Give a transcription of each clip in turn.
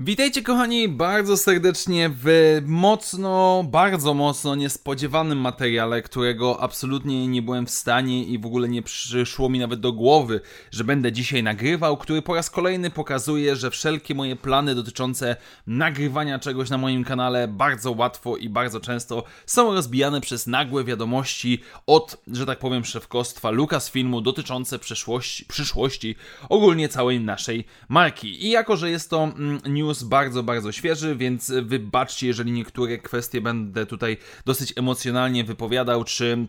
Witajcie kochani bardzo serdecznie w mocno, bardzo mocno niespodziewanym materiale, którego absolutnie nie byłem w stanie i w ogóle nie przyszło mi nawet do głowy, że będę dzisiaj nagrywał, który po raz kolejny pokazuje, że wszelkie moje plany dotyczące nagrywania czegoś na moim kanale bardzo łatwo i bardzo często są rozbijane przez nagłe wiadomości od, że tak powiem, szefkostwa Lucasfilmu dotyczące przyszłości, przyszłości ogólnie całej naszej marki. I jako, że jest to mm, news news bardzo, bardzo świeży, więc wybaczcie, jeżeli niektóre kwestie będę tutaj dosyć emocjonalnie wypowiadał, czy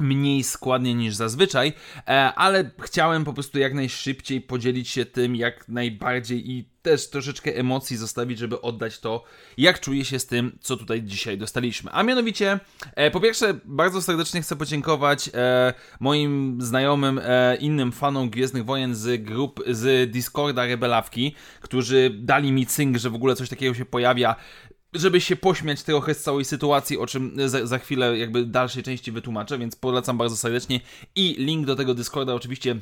mniej składnie niż zazwyczaj, e, ale chciałem po prostu jak najszybciej podzielić się tym jak najbardziej i też troszeczkę emocji zostawić, żeby oddać to, jak czuję się z tym, co tutaj dzisiaj dostaliśmy. A mianowicie, e, po pierwsze, bardzo serdecznie chcę podziękować e, moim znajomym, innym fanom Gwiezdnych Wojen z grup, z Discorda Rebelawki, którzy dali mi cynk, że w ogóle coś takiego się pojawia żeby się pośmiać trochę z całej sytuacji, o czym za, za chwilę jakby dalszej części wytłumaczę, więc polecam bardzo serdecznie i link do tego Discorda oczywiście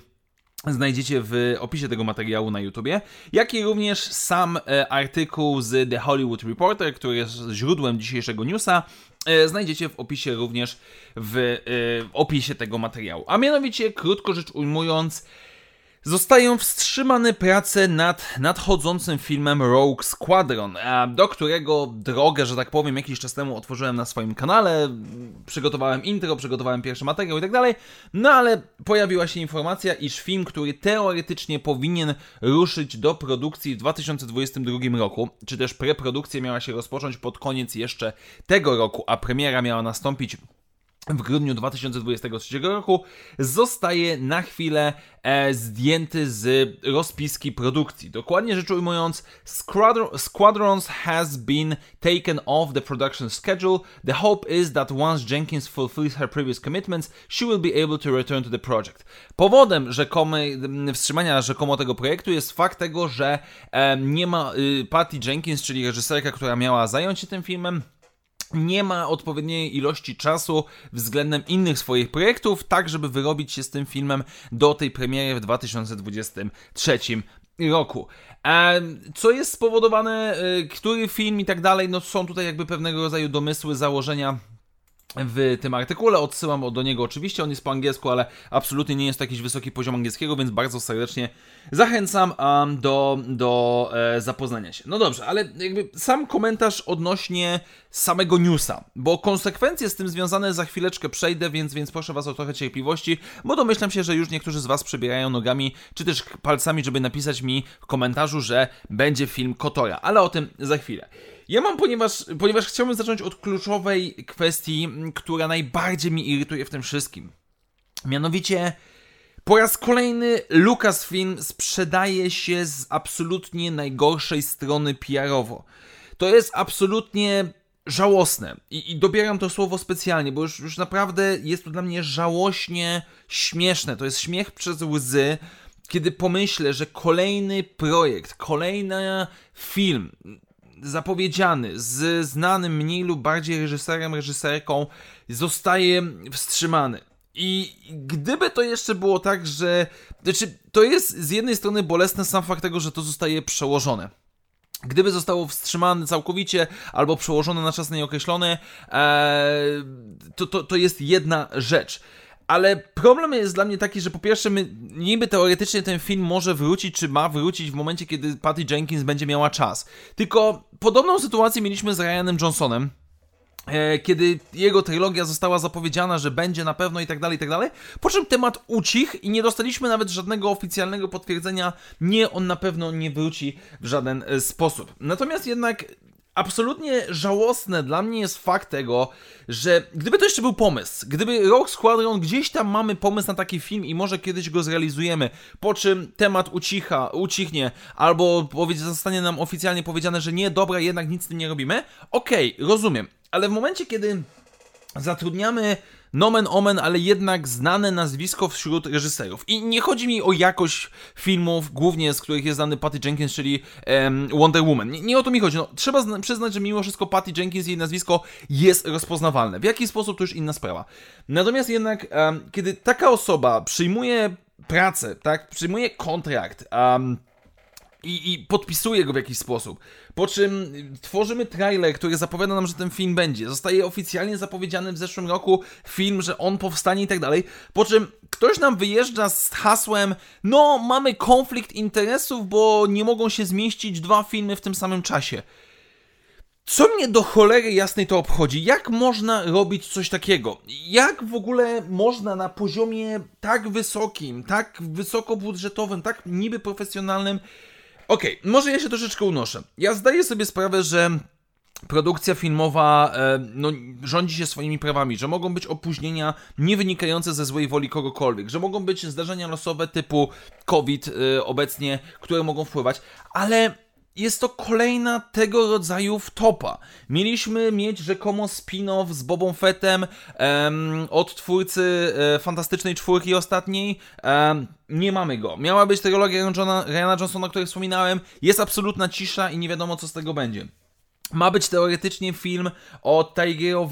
znajdziecie w opisie tego materiału na YouTubie, jak i również sam e, artykuł z The Hollywood Reporter, który jest źródłem dzisiejszego newsa, e, znajdziecie w opisie również w e, opisie tego materiału. A mianowicie, krótko rzecz ujmując, Zostają wstrzymane prace nad nadchodzącym filmem Rogue Squadron, do którego drogę, że tak powiem, jakiś czas temu otworzyłem na swoim kanale, przygotowałem intro, przygotowałem pierwszy materiał i tak dalej, no ale pojawiła się informacja, iż film, który teoretycznie powinien ruszyć do produkcji w 2022 roku, czy też preprodukcja miała się rozpocząć pod koniec jeszcze tego roku, a premiera miała nastąpić w grudniu 2023 roku zostaje na chwilę e, zdjęty z rozpiski produkcji. Dokładnie rzecz ujmując, Squadron, Squadrons has been taken off the production schedule. The hope is that once Jenkins fulfills her previous commitments, she will be able to return to the project. Powodem rzekomej, wstrzymania rzekomo tego projektu jest fakt tego, że e, nie ma y, Patty Jenkins, czyli reżyserka, która miała zająć się tym filmem, nie ma odpowiedniej ilości czasu względem innych swoich projektów, tak żeby wyrobić się z tym filmem do tej premiery w 2023 roku. Co jest spowodowane, y, który film i tak dalej, no są tutaj jakby pewnego rodzaju domysły, założenia w tym artykule. Odsyłam do niego oczywiście, on jest po angielsku, ale absolutnie nie jest to jakiś wysoki poziom angielskiego, więc bardzo serdecznie zachęcam um, do, do e, zapoznania się. No dobrze, ale jakby sam komentarz odnośnie samego newsa, bo konsekwencje z tym związane za chwileczkę przejdę, więc, więc proszę Was o trochę cierpliwości, bo domyślam się, że już niektórzy z Was przebierają nogami, czy też palcami, żeby napisać mi w komentarzu, że będzie film Kotora, ale o tym za chwilę. Ja mam, ponieważ, ponieważ chciałbym zacząć od kluczowej kwestii, która najbardziej mi irytuje w tym wszystkim. Mianowicie, po raz kolejny Lucasfilm sprzedaje się z absolutnie najgorszej strony PR-owo. To jest absolutnie żałosne. I, I, dobieram to słowo specjalnie, bo już, już naprawdę jest to dla mnie żałośnie śmieszne. To jest śmiech przez łzy, kiedy pomyślę, że kolejny projekt, kolejny film, zapowiedziany z znanym mniej lub bardziej reżyserem, reżyserką zostaje wstrzymany. I gdyby to jeszcze było tak, że. Znaczy, to jest z jednej strony bolesne sam fakt tego, że to zostaje przełożone. Gdyby zostało wstrzymane całkowicie albo przełożone na czas nieokreślony, ee, to, to, to jest jedna rzecz. Ale problem jest dla mnie taki, że po pierwsze, my, niby teoretycznie ten film może wrócić, czy ma wrócić w momencie, kiedy Patty Jenkins będzie miała czas. Tylko podobną sytuację mieliśmy z Ryanem Johnsonem, e, kiedy jego trylogia została zapowiedziana, że będzie na pewno i tak dalej, i tak dalej, po czym temat ucichł i nie dostaliśmy nawet żadnego oficjalnego potwierdzenia, nie, on na pewno nie wróci w żaden e, sposób. Natomiast jednak absolutnie żałosne dla mnie jest fakt tego, że gdyby to jeszcze był pomysł, gdyby Rogue Squadron gdzieś tam mamy pomysł na taki film i może kiedyś go zrealizujemy, po czym temat ucicha, ucichnie, albo zostanie nam oficjalnie powiedziane, że nie, dobra, jednak nic z tym nie robimy, okej, okay, rozumiem, ale w momencie, kiedy zatrudniamy nomen omen, ale jednak znane nazwisko wśród reżyserów. I nie chodzi mi o jakość filmów, głównie z których jest znany Patty Jenkins, czyli um, Wonder Woman. Nie, nie, o to mi chodzi. No, trzeba przyznać, że mimo wszystko Patty Jenkins, jej nazwisko jest rozpoznawalne. W jaki sposób to już inna sprawa. Natomiast jednak, um, kiedy taka osoba przyjmuje pracę, tak, przyjmuje kontrakt, um, i, i podpisuje go w jakiś sposób. Po czym tworzymy trailer, który zapowiada nam, że ten film będzie. Zostaje oficjalnie zapowiedziany w zeszłym roku film, że on powstanie i tak dalej. Po czym ktoś nam wyjeżdża z hasłem: No, mamy konflikt interesów, bo nie mogą się zmieścić dwa filmy w tym samym czasie. Co mnie do cholery jasnej to obchodzi? Jak można robić coś takiego? Jak w ogóle można na poziomie tak wysokim, tak wysokobudżetowym, tak niby profesjonalnym Okej, okay, może ja się troszeczkę unoszę. Ja zdaję sobie sprawę, że produkcja filmowa e, no, rządzi się swoimi prawami, że mogą być opóźnienia nie wynikające ze złej woli kogokolwiek, że mogą być zdarzenia losowe typu COVID e, obecnie, które mogą wpływać, ale jest to kolejna tego rodzaju wtopa. Mieliśmy mieć rzekomo spin-off z Bobą Fettem um, od twórcy e, Fantastycznej Czwórki ostatniej. Um, nie mamy go. Miała być trylogia Ryana Johnsona, o której wspominałem. Jest absolutna cisza i nie wiadomo, co z tego będzie. Ma być teoretycznie film o Taigero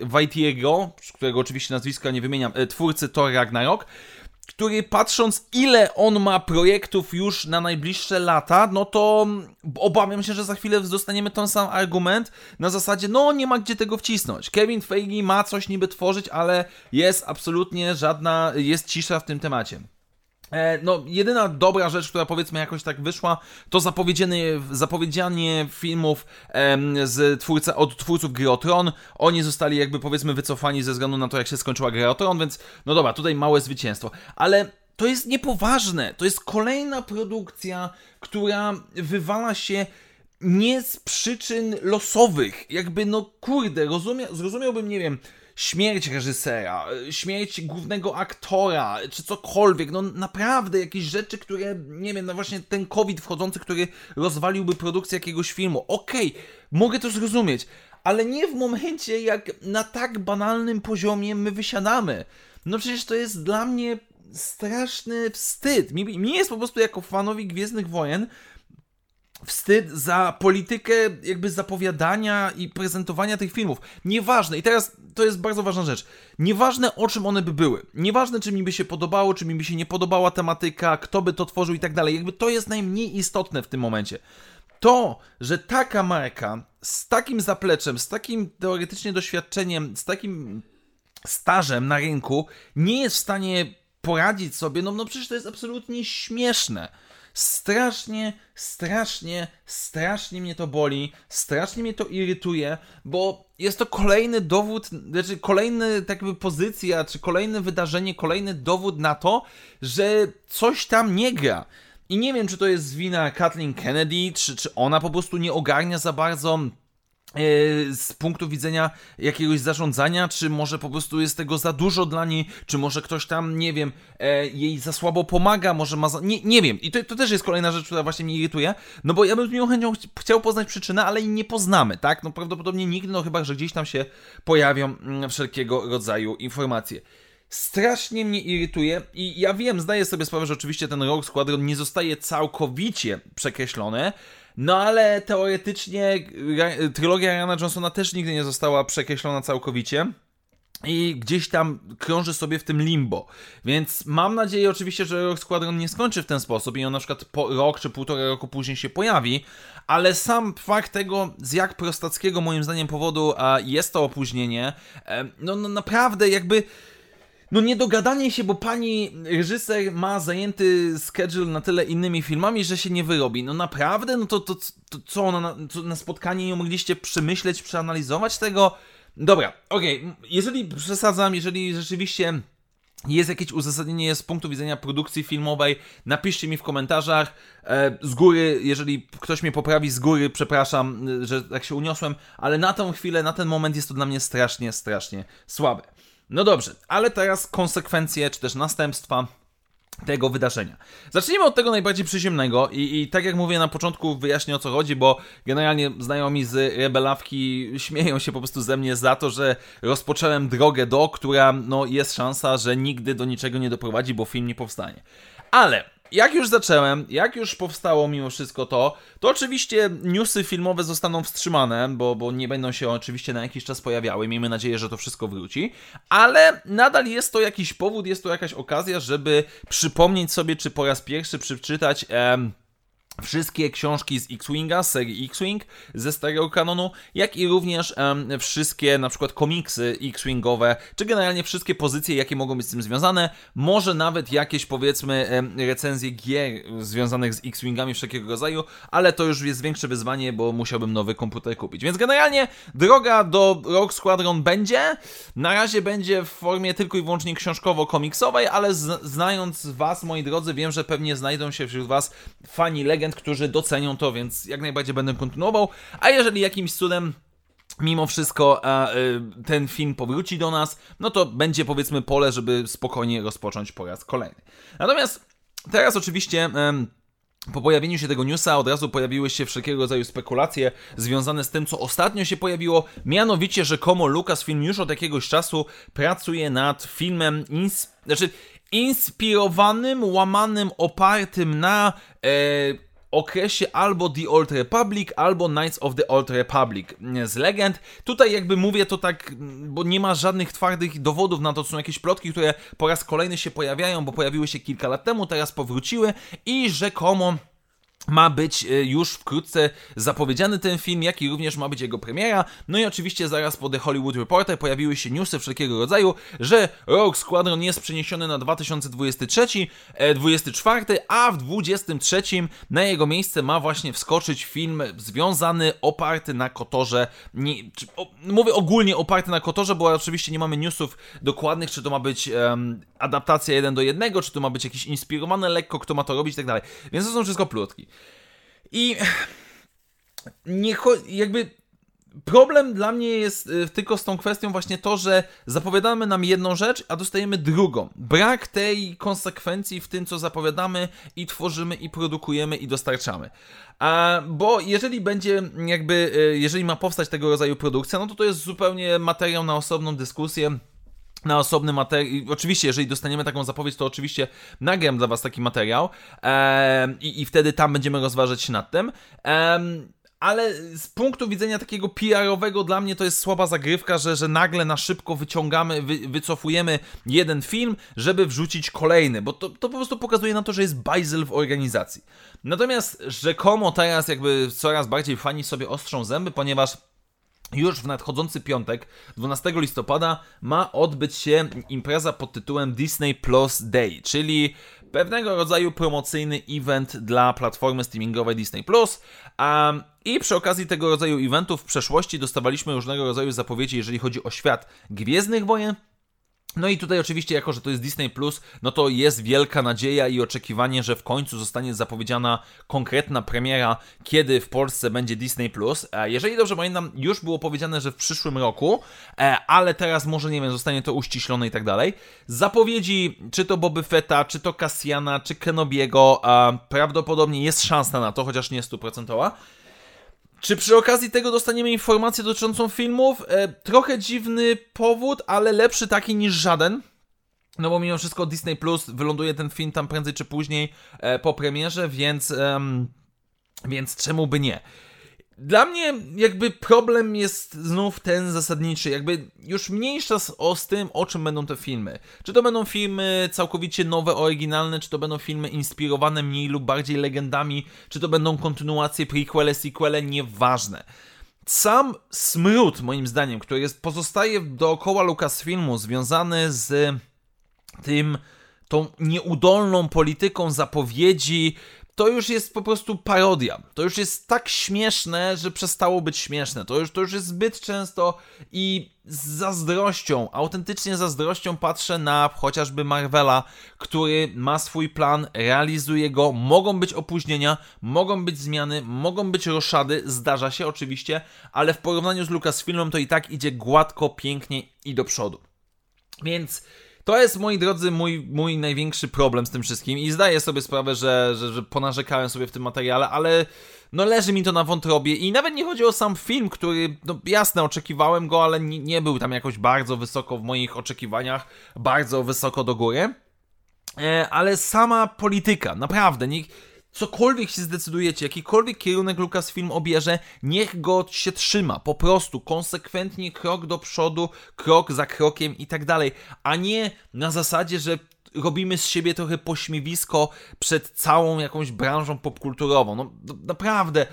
Waitiego, którego oczywiście nazwiska nie wymieniam, e, twórcy Thor Ragnarok który patrząc ile on ma projektów już na najbliższe lata, no to obawiam się, że za chwilę dostaniemy ten sam argument na zasadzie, no nie ma gdzie tego wcisnąć. Kevin Feige ma coś niby tworzyć, ale jest absolutnie żadna, jest cisza w tym temacie. E, no, jedyna dobra rzecz, która powiedzmy jakoś tak wyszła, to zapowiedzianie, zapowiedzianie filmów em, z twórca, od twórców Gry Tron. Oni zostali jakby powiedzmy wycofani ze względu na to, jak się skończyła Gra Tron, więc no dobra, tutaj małe zwycięstwo. Ale to jest niepoważne. To jest kolejna produkcja, która wywala się nie z przyczyn losowych. Jakby, no kurde, rozumia, zrozumiałbym, nie wiem, śmierć reżysera, śmierć głównego aktora, czy cokolwiek, no naprawdę jakieś rzeczy, które, nie wiem, no właśnie ten COVID wchodzący, który rozwaliłby produkcję jakiegoś filmu. Okej, okay, mogę to zrozumieć, ale nie w momencie, jak na tak banalnym poziomie my wysiadamy. No przecież to jest dla mnie straszny wstyd. Mi, mi jest po prostu jako fanowi Gwiezdnych Wojen wstyd za politykę jakby zapowiadania i prezentowania tych filmów. Nieważne, i teraz to jest bardzo ważna rzecz. Nieważne o czym one by były. Nieważne czy mi by się podobało, czy mi by się nie podobała tematyka, kto by to tworzył i tak dalej. Jakby to jest najmniej istotne w tym momencie. To, że taka marka z takim zapleczem, z takim teoretycznie doświadczeniem, z takim stażem na rynku nie jest w stanie poradzić sobie, no, no przecież to jest absolutnie śmieszne strasznie, strasznie, strasznie mnie to boli, strasznie mnie to irytuje, bo jest to kolejny dowód, znaczy kolejny tak jakby pozycja, czy kolejne wydarzenie, kolejny dowód na to, że coś tam nie gra. I nie wiem, czy to jest wina Kathleen Kennedy, czy, czy ona po prostu nie ogarnia za bardzo z punktu widzenia jakiegoś zarządzania, czy może po prostu jest tego za dużo dla niej, czy może ktoś tam, nie wiem, e, jej za słabo pomaga, może ma za... Nie, nie wiem. I to, to też jest kolejna rzecz, która właśnie mnie irytuje, no bo ja bym z miłą chęcią chciał poznać przyczynę, ale nie poznamy, tak? No prawdopodobnie nigdy, no chyba, że gdzieś tam się pojawią mm, wszelkiego rodzaju informacje strasznie mnie irytuje i ja wiem, zdaję sobie sprawę, że oczywiście ten Rogue Squadron nie zostaje całkowicie przekreślony, no ale teoretycznie trylogia Ryana Johnsona też nigdy nie została przekreślona całkowicie. I gdzieś tam krąży sobie w tym limbo. Więc mam nadzieję oczywiście, że Rock Squadron nie skończy w ten sposób i on na przykład rok czy półtora roku później się pojawi, ale sam fakt tego, z jak prostackiego moim zdaniem powodu jest to opóźnienie, no, no naprawdę jakby no niedogadanie się, bo pani reżyser ma zajęty schedule na tyle innymi filmami, że się nie wyrobi. No naprawdę? No to, to, to co na, to na spotkanie nie mogliście przemyśleć, przeanalizować tego? Dobra, okej, okay. jeżeli przesadzam, jeżeli rzeczywiście jest jakieś uzasadnienie z punktu widzenia produkcji filmowej, napiszcie mi w komentarzach. E, z góry, jeżeli ktoś mnie poprawi, z góry przepraszam, że tak się uniosłem, ale na tę chwilę, na ten moment jest to dla mnie strasznie, strasznie słabe. No dobrze, ale teraz konsekwencje, czy też następstwa tego wydarzenia. Zacznijmy od tego najbardziej przyziemnego i, i tak jak mówię na początku wyjaśnię o co chodzi, bo generalnie znajomi z Rebelawki śmieją się po prostu ze mnie za to, że rozpocząłem drogę do, która no jest szansa, że nigdy do niczego nie doprowadzi, bo film nie powstanie. Ale jak już zacząłem, jak już powstało mimo wszystko to, to oczywiście newsy filmowe zostaną wstrzymane, bo, bo nie będą się oczywiście na jakiś czas pojawiały. Miejmy nadzieję, że to wszystko wróci, ale nadal jest to jakiś powód, jest to jakaś okazja, żeby przypomnieć sobie, czy po raz pierwszy przeczytać. Em, wszystkie książki z X-Winga, z serii X-Wing, ze starego kanonu, jak i również um, wszystkie na przykład komiksy X-Wingowe, czy generalnie wszystkie pozycje, jakie mogą być z tym związane, może nawet jakieś powiedzmy um, recenzje gier związanych z X-Wingami wszelkiego rodzaju, ale to już jest większe wyzwanie, bo musiałbym nowy komputer kupić. Więc generalnie droga do Rogue Squadron będzie, na razie będzie w formie tylko i wyłącznie książkowo-komiksowej, ale znając Was, moi drodzy, wiem, że pewnie znajdą się wśród Was fani legend legend, którzy docenią to, więc jak najbardziej będę kontynuował. A jeżeli jakimś cudem mimo wszystko e, ten film powróci do nas, no to będzie powiedzmy pole, żeby spokojnie rozpocząć po raz kolejny. Natomiast teraz oczywiście. Po pojawieniu się tego newsa od razu pojawiły się wszelkiego rodzaju spekulacje związane z tym, co ostatnio się pojawiło, mianowicie rzekomo Lucasfilm już od jakiegoś czasu pracuje nad filmem, ins znaczy inspirowanym, łamanym, opartym na e, okresie albo The Old Republic, albo Knights of the Old Republic z legend. Tutaj jakby mówię to tak, bo nie ma żadnych twardych dowodów na to, są jakieś plotki, które po raz kolejny się pojawiają, bo pojawiły się kilka lat temu, teraz powróciły i rzekomo ma być e, już wkrótce zapowiedziany ten film, jak i również ma być jego premiera. No i oczywiście zaraz po The Hollywood Reporter pojawiły się newsy wszelkiego rodzaju, że Rogue Squadron jest przeniesiony na 2023, 24, e, a w 23 na jego miejsce ma właśnie wskoczyć film związany, oparty na Kotorze. Nie, o, mówię ogólnie oparty na Kotorze, bo oczywiście nie mamy newsów dokładnych, czy to ma być um, adaptacja 1 do 1, czy to ma być jakiś inspirowany lekko, kto ma to robić i tak dalej. Więc to są wszystko plotki. I nie jakby problem dla mnie jest y, tylko z tą kwestią właśnie to, że zapowiadamy nam jedną rzecz, a dostajemy drugą. Brak tej konsekwencji w tym, co zapowiadamy i tworzymy i produkujemy i dostarczamy. A, bo jeżeli będzie jakby, y, jeżeli ma powstać tego rodzaju produkcja, no to to jest zupełnie materiał na osobną dyskusję na osobny materiał. Oczywiście, jeżeli dostaniemy taką zapowiedź, to oczywiście nagram dla Was taki materiał i, i wtedy tam będziemy rozważać nad tym. Ale z punktu widzenia takiego PR-owego dla mnie to jest słaba zagrywka, że, że nagle na szybko wyciągamy, wy, wycofujemy jeden film, żeby wrzucić kolejny, bo to, to po prostu pokazuje na to, że jest bajzel w organizacji. Natomiast rzekomo teraz jakby coraz bardziej fani sobie ostrzą zęby, ponieważ już w nadchodzący piątek, 12 listopada, ma odbyć się impreza pod tytułem Disney Plus Day, czyli pewnego rodzaju promocyjny event dla platformy streamingowej Disney Plus. Um, I przy okazji tego rodzaju eventów w przeszłości dostawaliśmy różnego rodzaju zapowiedzi, jeżeli chodzi o świat Gwiezdnych Wojen, no i tutaj oczywiście, jako że to jest Disney Plus, no to jest wielka nadzieja i oczekiwanie, że w końcu zostanie zapowiedziana konkretna premiera, kiedy w Polsce będzie Disney Plus. E, jeżeli dobrze pamiętam, już było powiedziane, że w przyszłym roku, e, ale teraz może, nie wiem, zostanie to uściślone i tak dalej. Zapowiedzi, czy to Boby Fetta, czy to Cassiana, czy Kenobiego, prawdopodobnie jest szansa na to, chociaż nie stuprocentowa. Czy przy okazji tego dostaniemy informację dotyczącą filmów? E, trochę dziwny powód, ale lepszy taki niż żaden. No bo mimo wszystko Disney Plus wyląduje ten film tam prędzej czy później e, po premierze, więc, więc czemu by nie? Dla mnie jakby problem jest znów ten zasadniczy, jakby już mniejsza o z tym, o czym będą te filmy. Czy to będą filmy całkowicie nowe, oryginalne, czy to będą filmy inspirowane mniej lub bardziej legendami, czy to będą kontynuacje, prequele, sequele, nieważne. Sam smród, moim zdaniem, który jest, pozostaje dookoła Lucasfilmu, związany z tym, tą nieudolną polityką zapowiedzi, to już jest po prostu parodia. To już jest tak śmieszne, że przestało być śmieszne. To już, to już jest zbyt często i z zazdrością, autentycznie zazdrością patrzę na chociażby Marvela, który ma swój plan, realizuje go, mogą być opóźnienia, mogą być zmiany, mogą być roszady, zdarza się oczywiście, ale w porównaniu z Lucasfilmem to i tak idzie gładko, pięknie i do przodu. Więc To jest, moi drodzy, mój, mój największy problem z tym wszystkim i zdaję sobie sprawę, że, że, że ponarzekałem sobie w tym materiale, ale no leży mi to na wątrobie i nawet nie chodzi o sam film, który, no jasne, oczekiwałem go, ale nie, nie był tam jakoś bardzo wysoko w moich oczekiwaniach, bardzo wysoko do góry. E, ale sama polityka, naprawdę, niech cokolwiek się zdecydujecie, jakikolwiek kierunek Lucasfilm obierze, niech go się trzyma, po prostu, konsekwentnie, krok do przodu, krok za krokiem i tak dalej, a nie na zasadzie, że robimy z siebie trochę pośmiewisko przed całą jakąś branżą popkulturową. No naprawdę,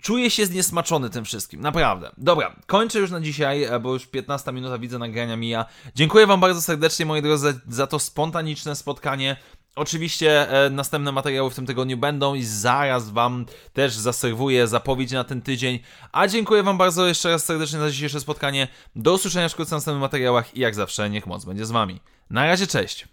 Czuję się zniesmaczony tym wszystkim, naprawdę. Dobra, kończę już na dzisiaj, e, bo już 15 minuta widzę nagrania mija. Dziękuję Wam bardzo serdecznie, moi drodzy, za, za to spontaniczne spotkanie. Oczywiście e, następne materiały w tym tygodniu będą i zaraz Wam też zaserwuję zapowiedź na ten tydzień. A dziękuję Wam bardzo jeszcze raz serdecznie za dzisiejsze spotkanie. Do usłyszenia wkrótce w następnych materiałach i jak zawsze niech moc będzie z Wami. Na razie, cześć!